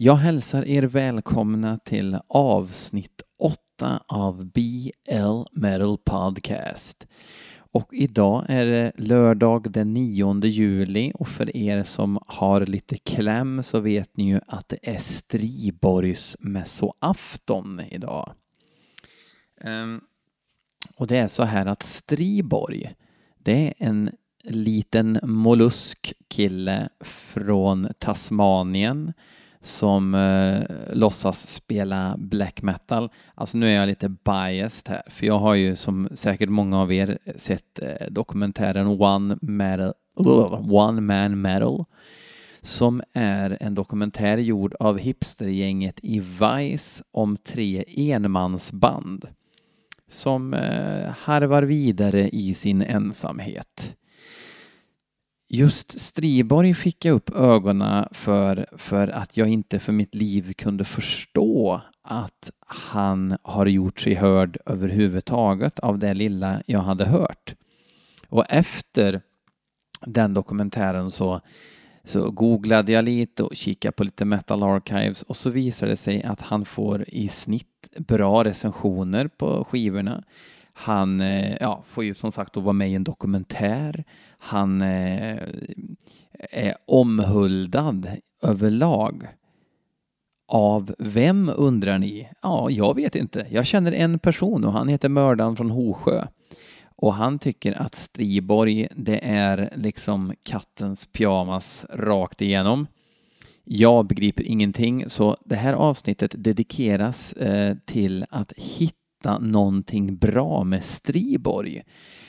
Jag hälsar er välkomna till avsnitt 8 av BL Metal Podcast. Och idag är det lördag den 9 juli och för er som har lite kläm så vet ni ju att det är Striborgs mässoafton idag. Um, och det är så här att Striborg, det är en liten molluskkille från Tasmanien som eh, låtsas spela black metal. Alltså nu är jag lite biased här, för jag har ju som säkert många av er eh, sett eh, dokumentären One, metal, One Man Metal som är en dokumentär gjord av hipstergänget i Vice om tre enmansband som eh, harvar vidare i sin ensamhet. Just Striborg fick jag upp ögonen för, för att jag inte för mitt liv kunde förstå att han har gjort sig hörd överhuvudtaget av det lilla jag hade hört. Och efter den dokumentären så, så googlade jag lite och kikade på lite Metal Archives och så visade det sig att han får i snitt bra recensioner på skivorna. Han eh, ja, får ju som sagt att vara med i en dokumentär. Han eh, är omhuldad överlag. Av vem undrar ni? Ja, jag vet inte. Jag känner en person och han heter mördaren från Hosjö. Och han tycker att Striborg, det är liksom kattens pyjamas rakt igenom. Jag begriper ingenting, så det här avsnittet dedikeras eh, till att hitta någonting bra med Striborg.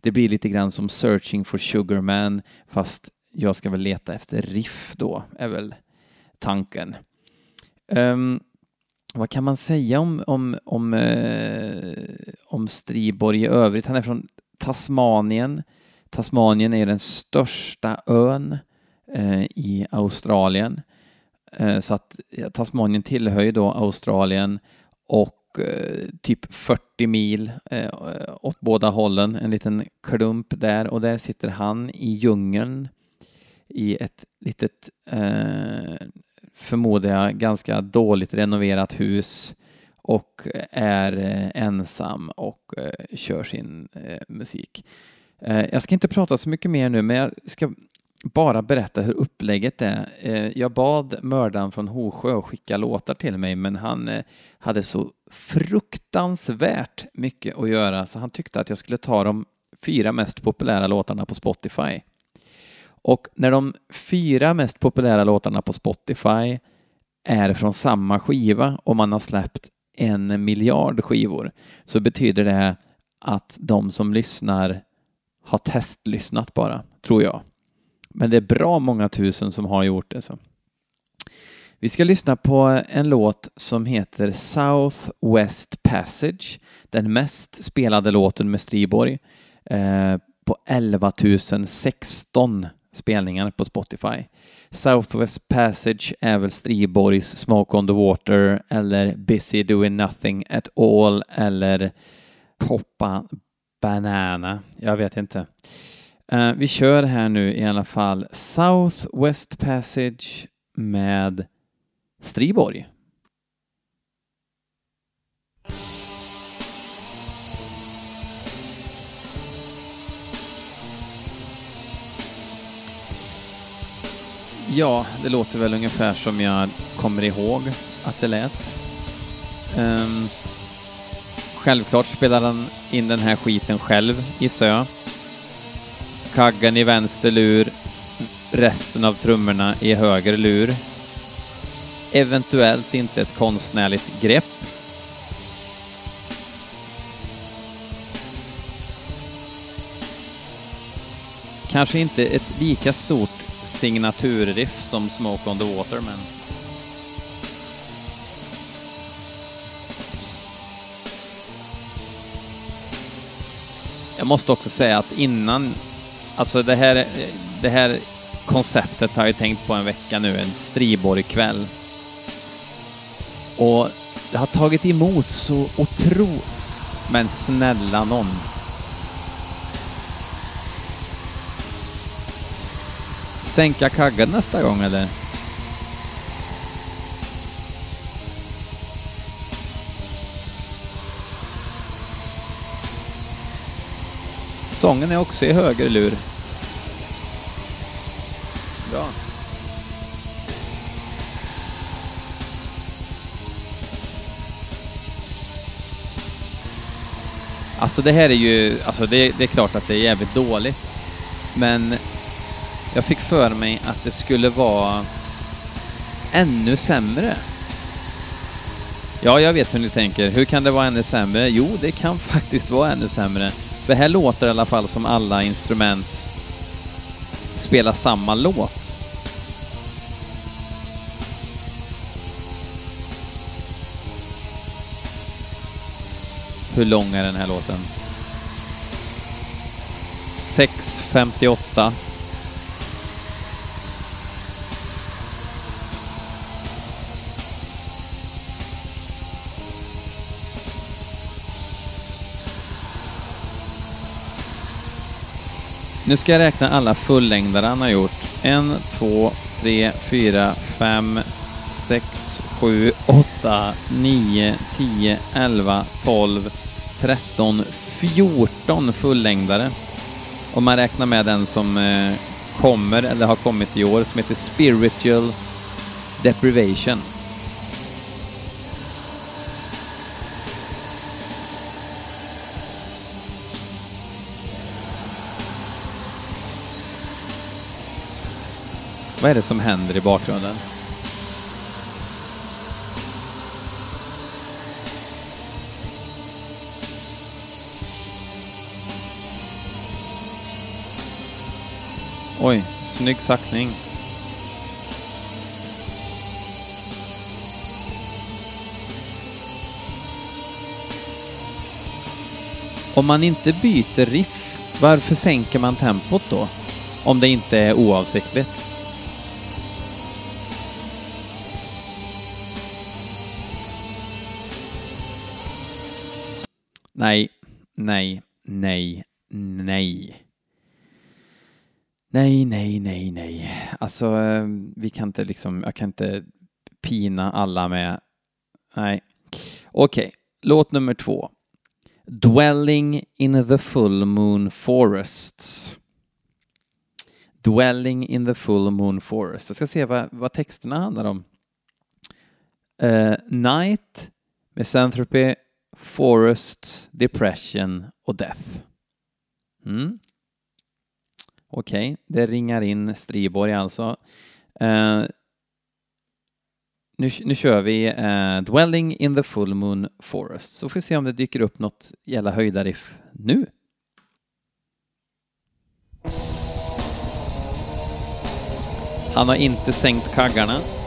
Det blir lite grann som Searching for Sugarman, fast jag ska väl leta efter riff då, är väl tanken. Um, vad kan man säga om, om, om, uh, om Striborg i övrigt? Han är från Tasmanien. Tasmanien är den största ön uh, i Australien. Uh, så att Tasmanien tillhör ju då Australien och Eh, typ 40 mil eh, åt båda hållen, en liten klump där och där sitter han i djungeln i ett litet, eh, förmodar jag, ganska dåligt renoverat hus och är eh, ensam och eh, kör sin eh, musik. Eh, jag ska inte prata så mycket mer nu, men jag ska bara berätta hur upplägget är. Eh, jag bad mördaren från Hosjö att skicka låtar till mig, men han hade så fruktansvärt mycket att göra, så han tyckte att jag skulle ta de fyra mest populära låtarna på Spotify. Och när de fyra mest populära låtarna på Spotify är från samma skiva och man har släppt en miljard skivor så betyder det att de som lyssnar har testlyssnat bara, tror jag. Men det är bra många tusen som har gjort det. Så. Vi ska lyssna på en låt som heter South West Passage, den mest spelade låten med Striborg eh, på 11 016 spelningar på Spotify. Southwest Passage är väl Striborgs Smoke on the Water eller Busy Doing Nothing at All eller Poppa Banana. Jag vet inte. Uh, vi kör här nu i alla fall South West Passage med Striborg. Ja, det låter väl ungefär som jag kommer ihåg att det lät. Um, självklart spelar han in den här skiten själv, gissar jag. Kaggen i vänster lur, resten av trummorna i höger lur. Eventuellt inte ett konstnärligt grepp. Kanske inte ett lika stort signaturriff som Smoke on the Water, men Jag måste också säga att innan Alltså det här, det här konceptet har jag tänkt på en vecka nu, en Striborg-kväll. Och det har tagit emot så otro... Men snälla någon. Sänka kaggen nästa gång eller? Sången är också i höger lur. Alltså det här är ju, alltså det, det är klart att det är jävligt dåligt. Men jag fick för mig att det skulle vara ännu sämre. Ja, jag vet hur ni tänker. Hur kan det vara ännu sämre? Jo, det kan faktiskt vara ännu sämre. Det här låter i alla fall som alla instrument spelar samma låt. Hur lång är den här låten? 6.58. Nu ska jag räkna alla fullängdare han har gjort. En, två, tre, fyra, fem, sex, 7, 8, 9, 10, 11, 12, 13, 14 fullängdare. Om man räknar med den som eh, kommer, eller har kommit i år, som heter Spiritual Deprivation. Vad är det som händer i bakgrunden? Oj, snygg sackning. Om man inte byter riff, varför sänker man tempot då? Om det inte är oavsiktligt. Nej, nej, nej, nej. Nej, nej, nej, nej. Alltså, eh, vi kan inte liksom, jag kan inte pina alla med... Nej. Okej, okay. låt nummer två. Dwelling in the full moon forests. Dwelling in the full moon forest. Jag ska se vad, vad texterna handlar om. Uh, night, misanthropy, forests, depression och death. Mm. Okej, okay. det ringar in Striborg alltså. Uh, nu, nu kör vi uh, Dwelling in the full moon forest. Så får vi se om det dyker upp något jävla höjdariff nu. Han har inte sänkt kaggarna.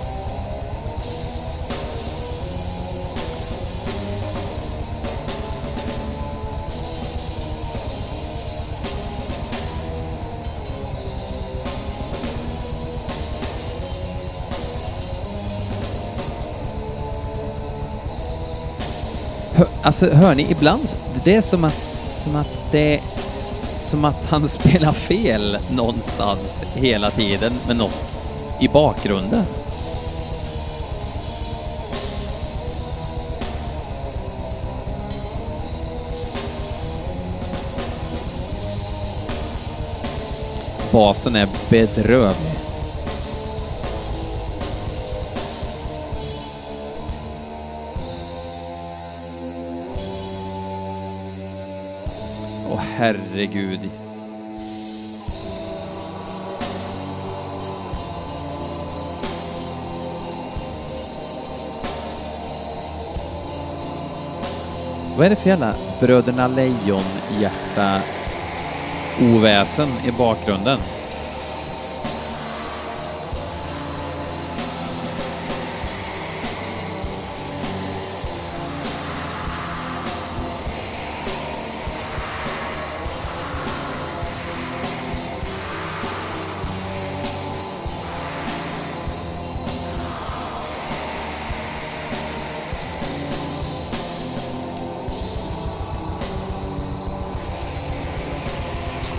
Alltså hör ni, ibland, det är som att, som att det som att han spelar fel någonstans hela tiden med något i bakgrunden. Basen är bedrövlig. Herregud. Vad är det för jävla Bröderna Lejon-hjärta oväsen i bakgrunden?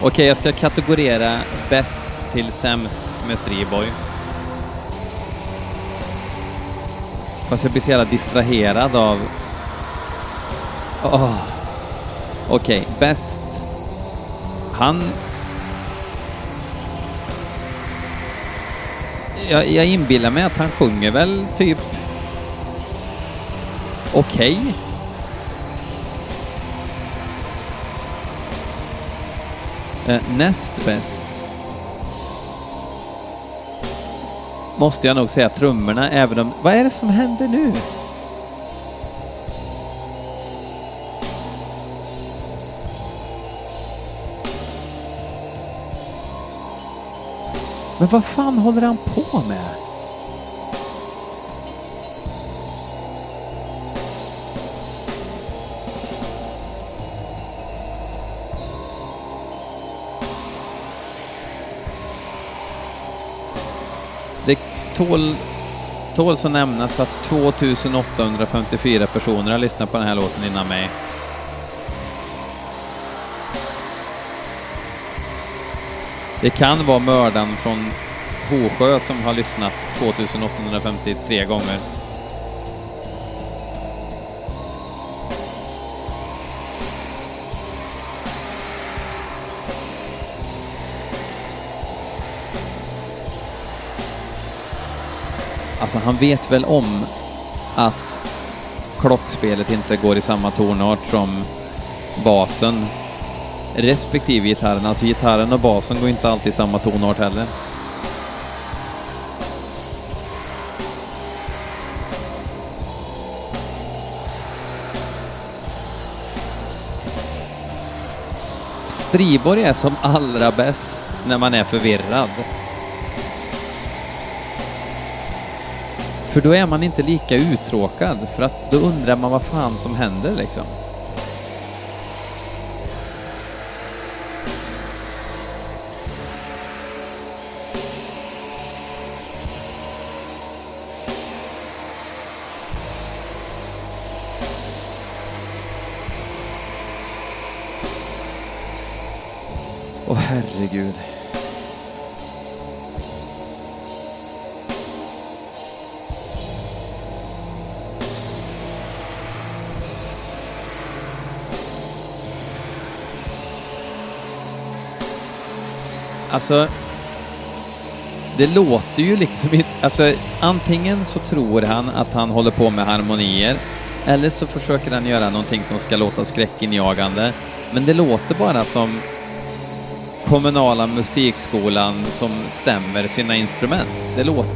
Okej, okay, jag ska kategorera bäst till sämst med Striboy. Fast jag blir så jävla distraherad av... Oh. Okej, okay, bäst... han... Jag, jag inbillar mig att han sjunger väl typ okej. Okay. Eh, näst bäst måste jag nog säga trummorna, även om... Vad är det som händer nu? Men vad fan håller han på med? Tål, tåls att nämnas att 2854 personer har lyssnat på den här låten innan mig. Det kan vara mördaren från Håsjö som har lyssnat 2853 gånger. Alltså han vet väl om att klockspelet inte går i samma tonart som basen respektive gitarren. Alltså gitarren och basen går inte alltid i samma tonart heller. Striborg är som allra bäst när man är förvirrad. För då är man inte lika uttråkad, för att då undrar man vad fan som händer liksom. Åh herregud. Alltså, det låter ju liksom inte... Alltså, antingen så tror han att han håller på med harmonier, eller så försöker han göra någonting som ska låta skräckinjagande. Men det låter bara som kommunala musikskolan som stämmer sina instrument. Det låter...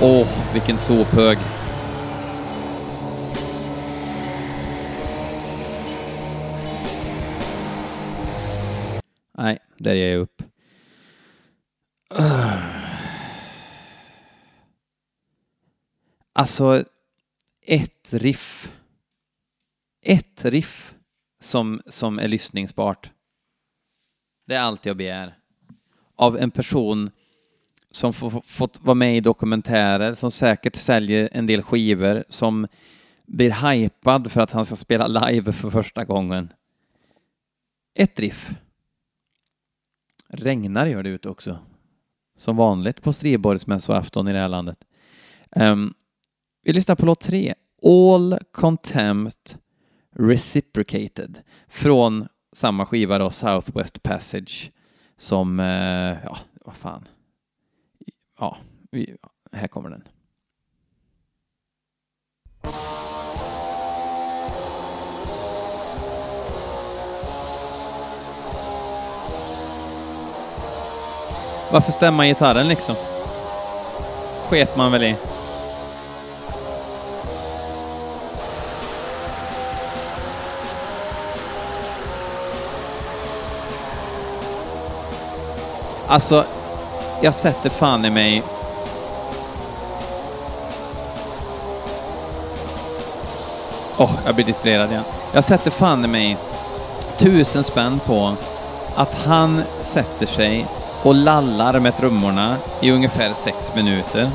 Åh, vilken sophög. Där ger jag upp. Alltså, ett riff. Ett riff som, som är lyssningsbart. Det är allt jag begär. Av en person som fått vara med i dokumentärer, som säkert säljer en del skivor, som blir hypad för att han ska spela live för första gången. Ett riff. Regnar gör det ute också. Som vanligt på Striborgsmässoafton i det här landet. Um, vi lyssnar på låt tre. All Contempt Reciprocated från samma skiva då, Southwest Passage, som, uh, ja, vad fan. Ja, vi, här kommer den. Varför stämma gitarren liksom? Sket man väl i. Alltså, jag sätter fan i mig... Åh, oh, jag blir distraherad igen. Jag sätter fan i mig tusen spänn på att han sätter sig och lallar med trummorna i ungefär sex minuter.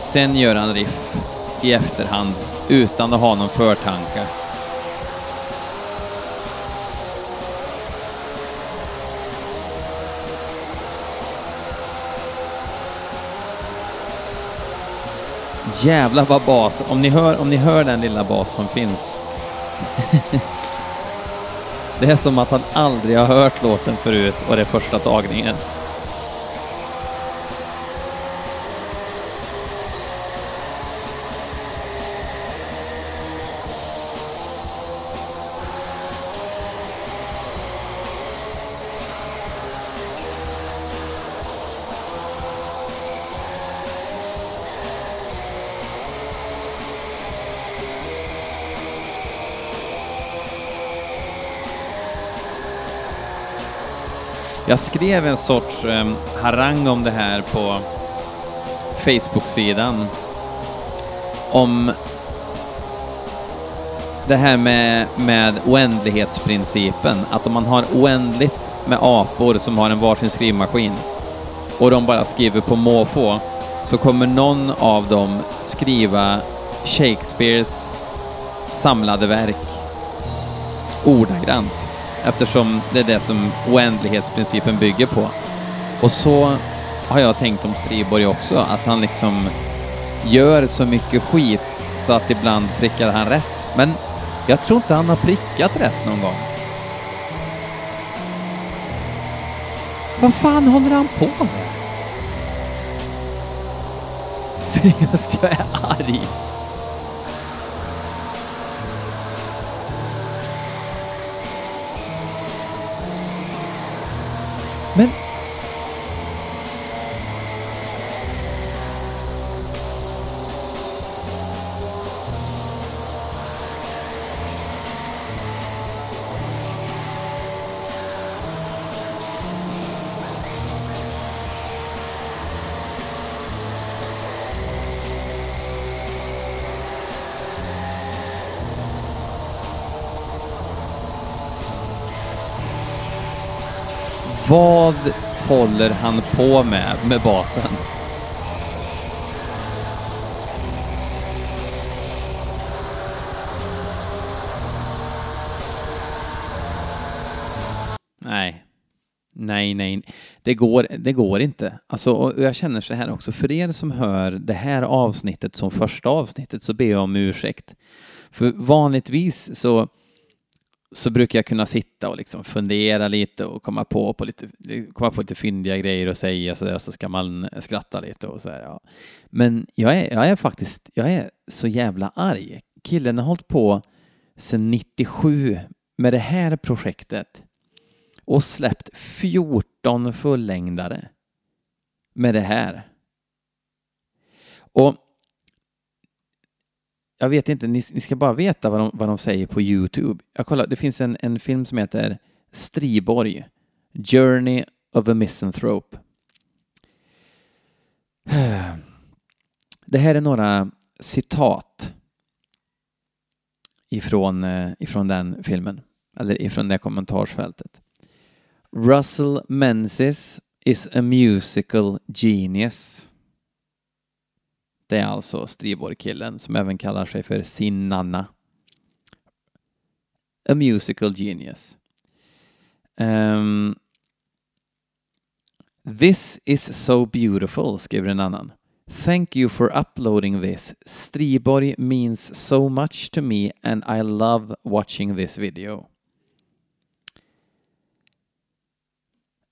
Sen gör han riff i efterhand utan att ha någon förtanke. Jävlar vad bas, om ni hör, om ni hör den lilla bas som finns Det är som att han aldrig har hört låten förut och det är första tagningen. Jag skrev en sorts eh, harang om det här på Facebook-sidan. Om det här med, med oändlighetsprincipen. Att om man har oändligt med apor som har en varsin skrivmaskin och de bara skriver på måfå så kommer någon av dem skriva Shakespeares samlade verk ordagrant eftersom det är det som oändlighetsprincipen bygger på. Och så har jag tänkt om Striborg också, att han liksom gör så mycket skit så att ibland prickar han rätt. Men jag tror inte han har prickat rätt någon gång. Vad fan håller han på med? Seriöst, jag är arg. Men... Vad håller han på med med basen? Nej. Nej, nej. Det går, det går inte. Alltså, och jag känner så här också, för er som hör det här avsnittet som första avsnittet så ber jag om ursäkt. För vanligtvis så så brukar jag kunna sitta och liksom fundera lite och komma på, på lite, komma på lite fyndiga grejer och säga så där, så ska man skratta lite och så här, ja. Men jag är, jag är faktiskt, jag är så jävla arg. Killen har hållit på sedan 97 med det här projektet och släppt 14 fullängdare med det här. Och jag vet inte, ni, ni, ska bara veta vad de, vad de säger på YouTube. Jag kollar, det finns en, en film som heter Striborg, Journey of a Misanthrope. Det här är några citat ifrån, eh, ifrån den filmen, eller ifrån det kommentarsfältet. Russell Menzies is a musical genius. Det är alltså Striborg-killen som även kallar sig för sin Nanna. A musical genius. Um, This is so beautiful, skriver en annan. Thank you for uploading this. Striborg means so much to me and I love watching this video.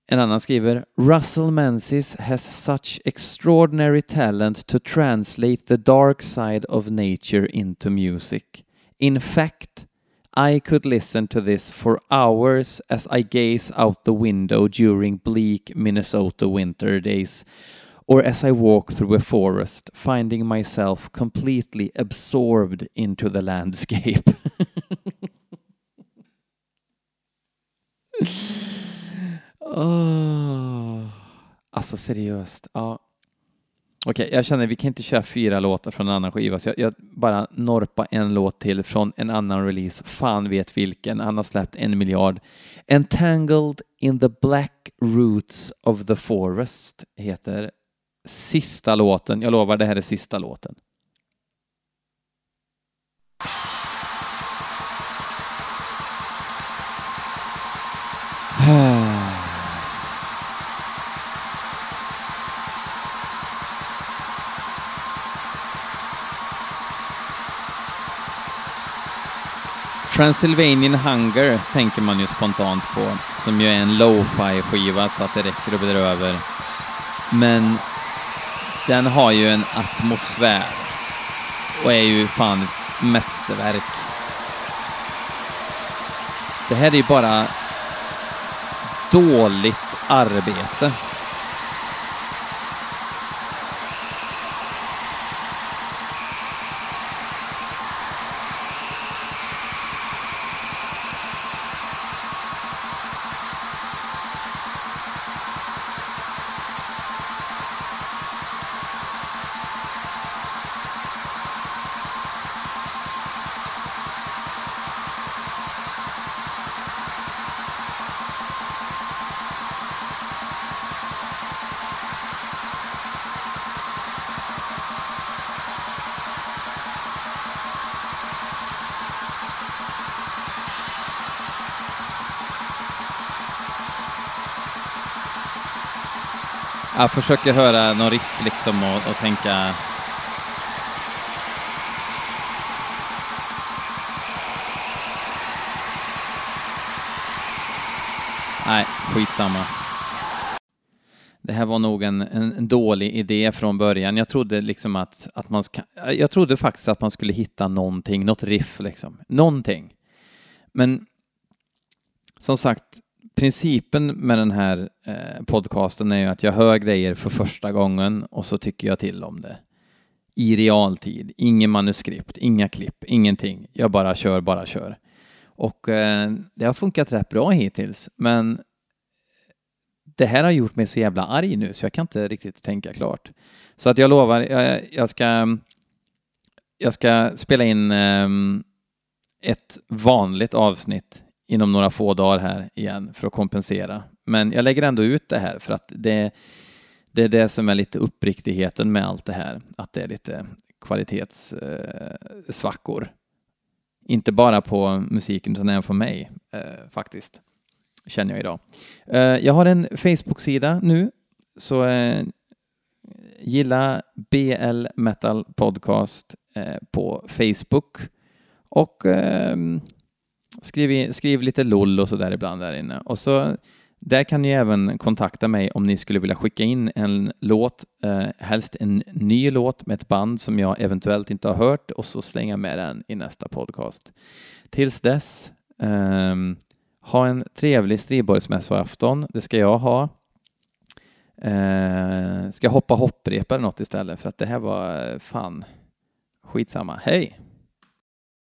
En annan skriver Russell Menzies has such extraordinary talent to translate the dark side of nature into music. In fact, I could listen to this for hours as I gaze out the window during bleak Minnesota winter days, or as I walk through a forest, finding myself completely absorbed into the landscape. Oh. Alltså seriöst. Ja. Okej, okay, jag känner att vi kan inte köra fyra låtar från en annan skiva, så jag, jag, bara norpa en låt till från en annan release. Fan vet vilken. Han har släppt en miljard. Entangled in the black roots of the forest heter sista låten. Jag lovar, det här är sista låten. Transylvanian Hunger tänker man ju spontant på, som ju är en lo-fi skiva så att det räcker och blir över. Men den har ju en atmosfär och är ju fan ett mästerverk. Det här är ju bara dåligt arbete. Jag försöker höra någon riff liksom och, och tänka... Nej, skitsamma. Det här var nog en, en dålig idé från början. Jag trodde liksom att, att man ska, Jag trodde faktiskt att man skulle hitta någonting, något riff liksom. Någonting. Men som sagt, principen med den här eh, podcasten är ju att jag hör grejer för första gången och så tycker jag till om det. I realtid, inget manuskript, inga klipp, ingenting. Jag bara kör, bara kör. Och eh, det har funkat rätt bra hittills, men det här har gjort mig så jävla arg nu så jag kan inte riktigt tänka klart. Så att jag lovar, jag, jag ska jag ska spela in eh, ett vanligt avsnitt inom några få dagar här igen för att kompensera. Men jag lägger ändå ut det här för att det, det är det som är lite uppriktigheten med allt det här, att det är lite kvalitetssvackor. Eh, Inte bara på musiken utan även på mig eh, faktiskt, känner jag idag. Eh, jag har en Facebook-sida nu, så eh, gilla BL Metal Podcast eh, på Facebook och ehm, skriv, skriv lite LOL och så där ibland där inne. Och så där kan ni även kontakta mig om ni skulle vilja skicka in en låt, eh, helst en ny låt med ett band som jag eventuellt inte har hört och så slänga med den i nästa podcast. Tills dess, eh, ha en trevlig Striborgsmässoafton. Det ska jag ha. Eh, ska hoppa hopprep eller något istället för att det här var eh, fan skitsamma. Hej!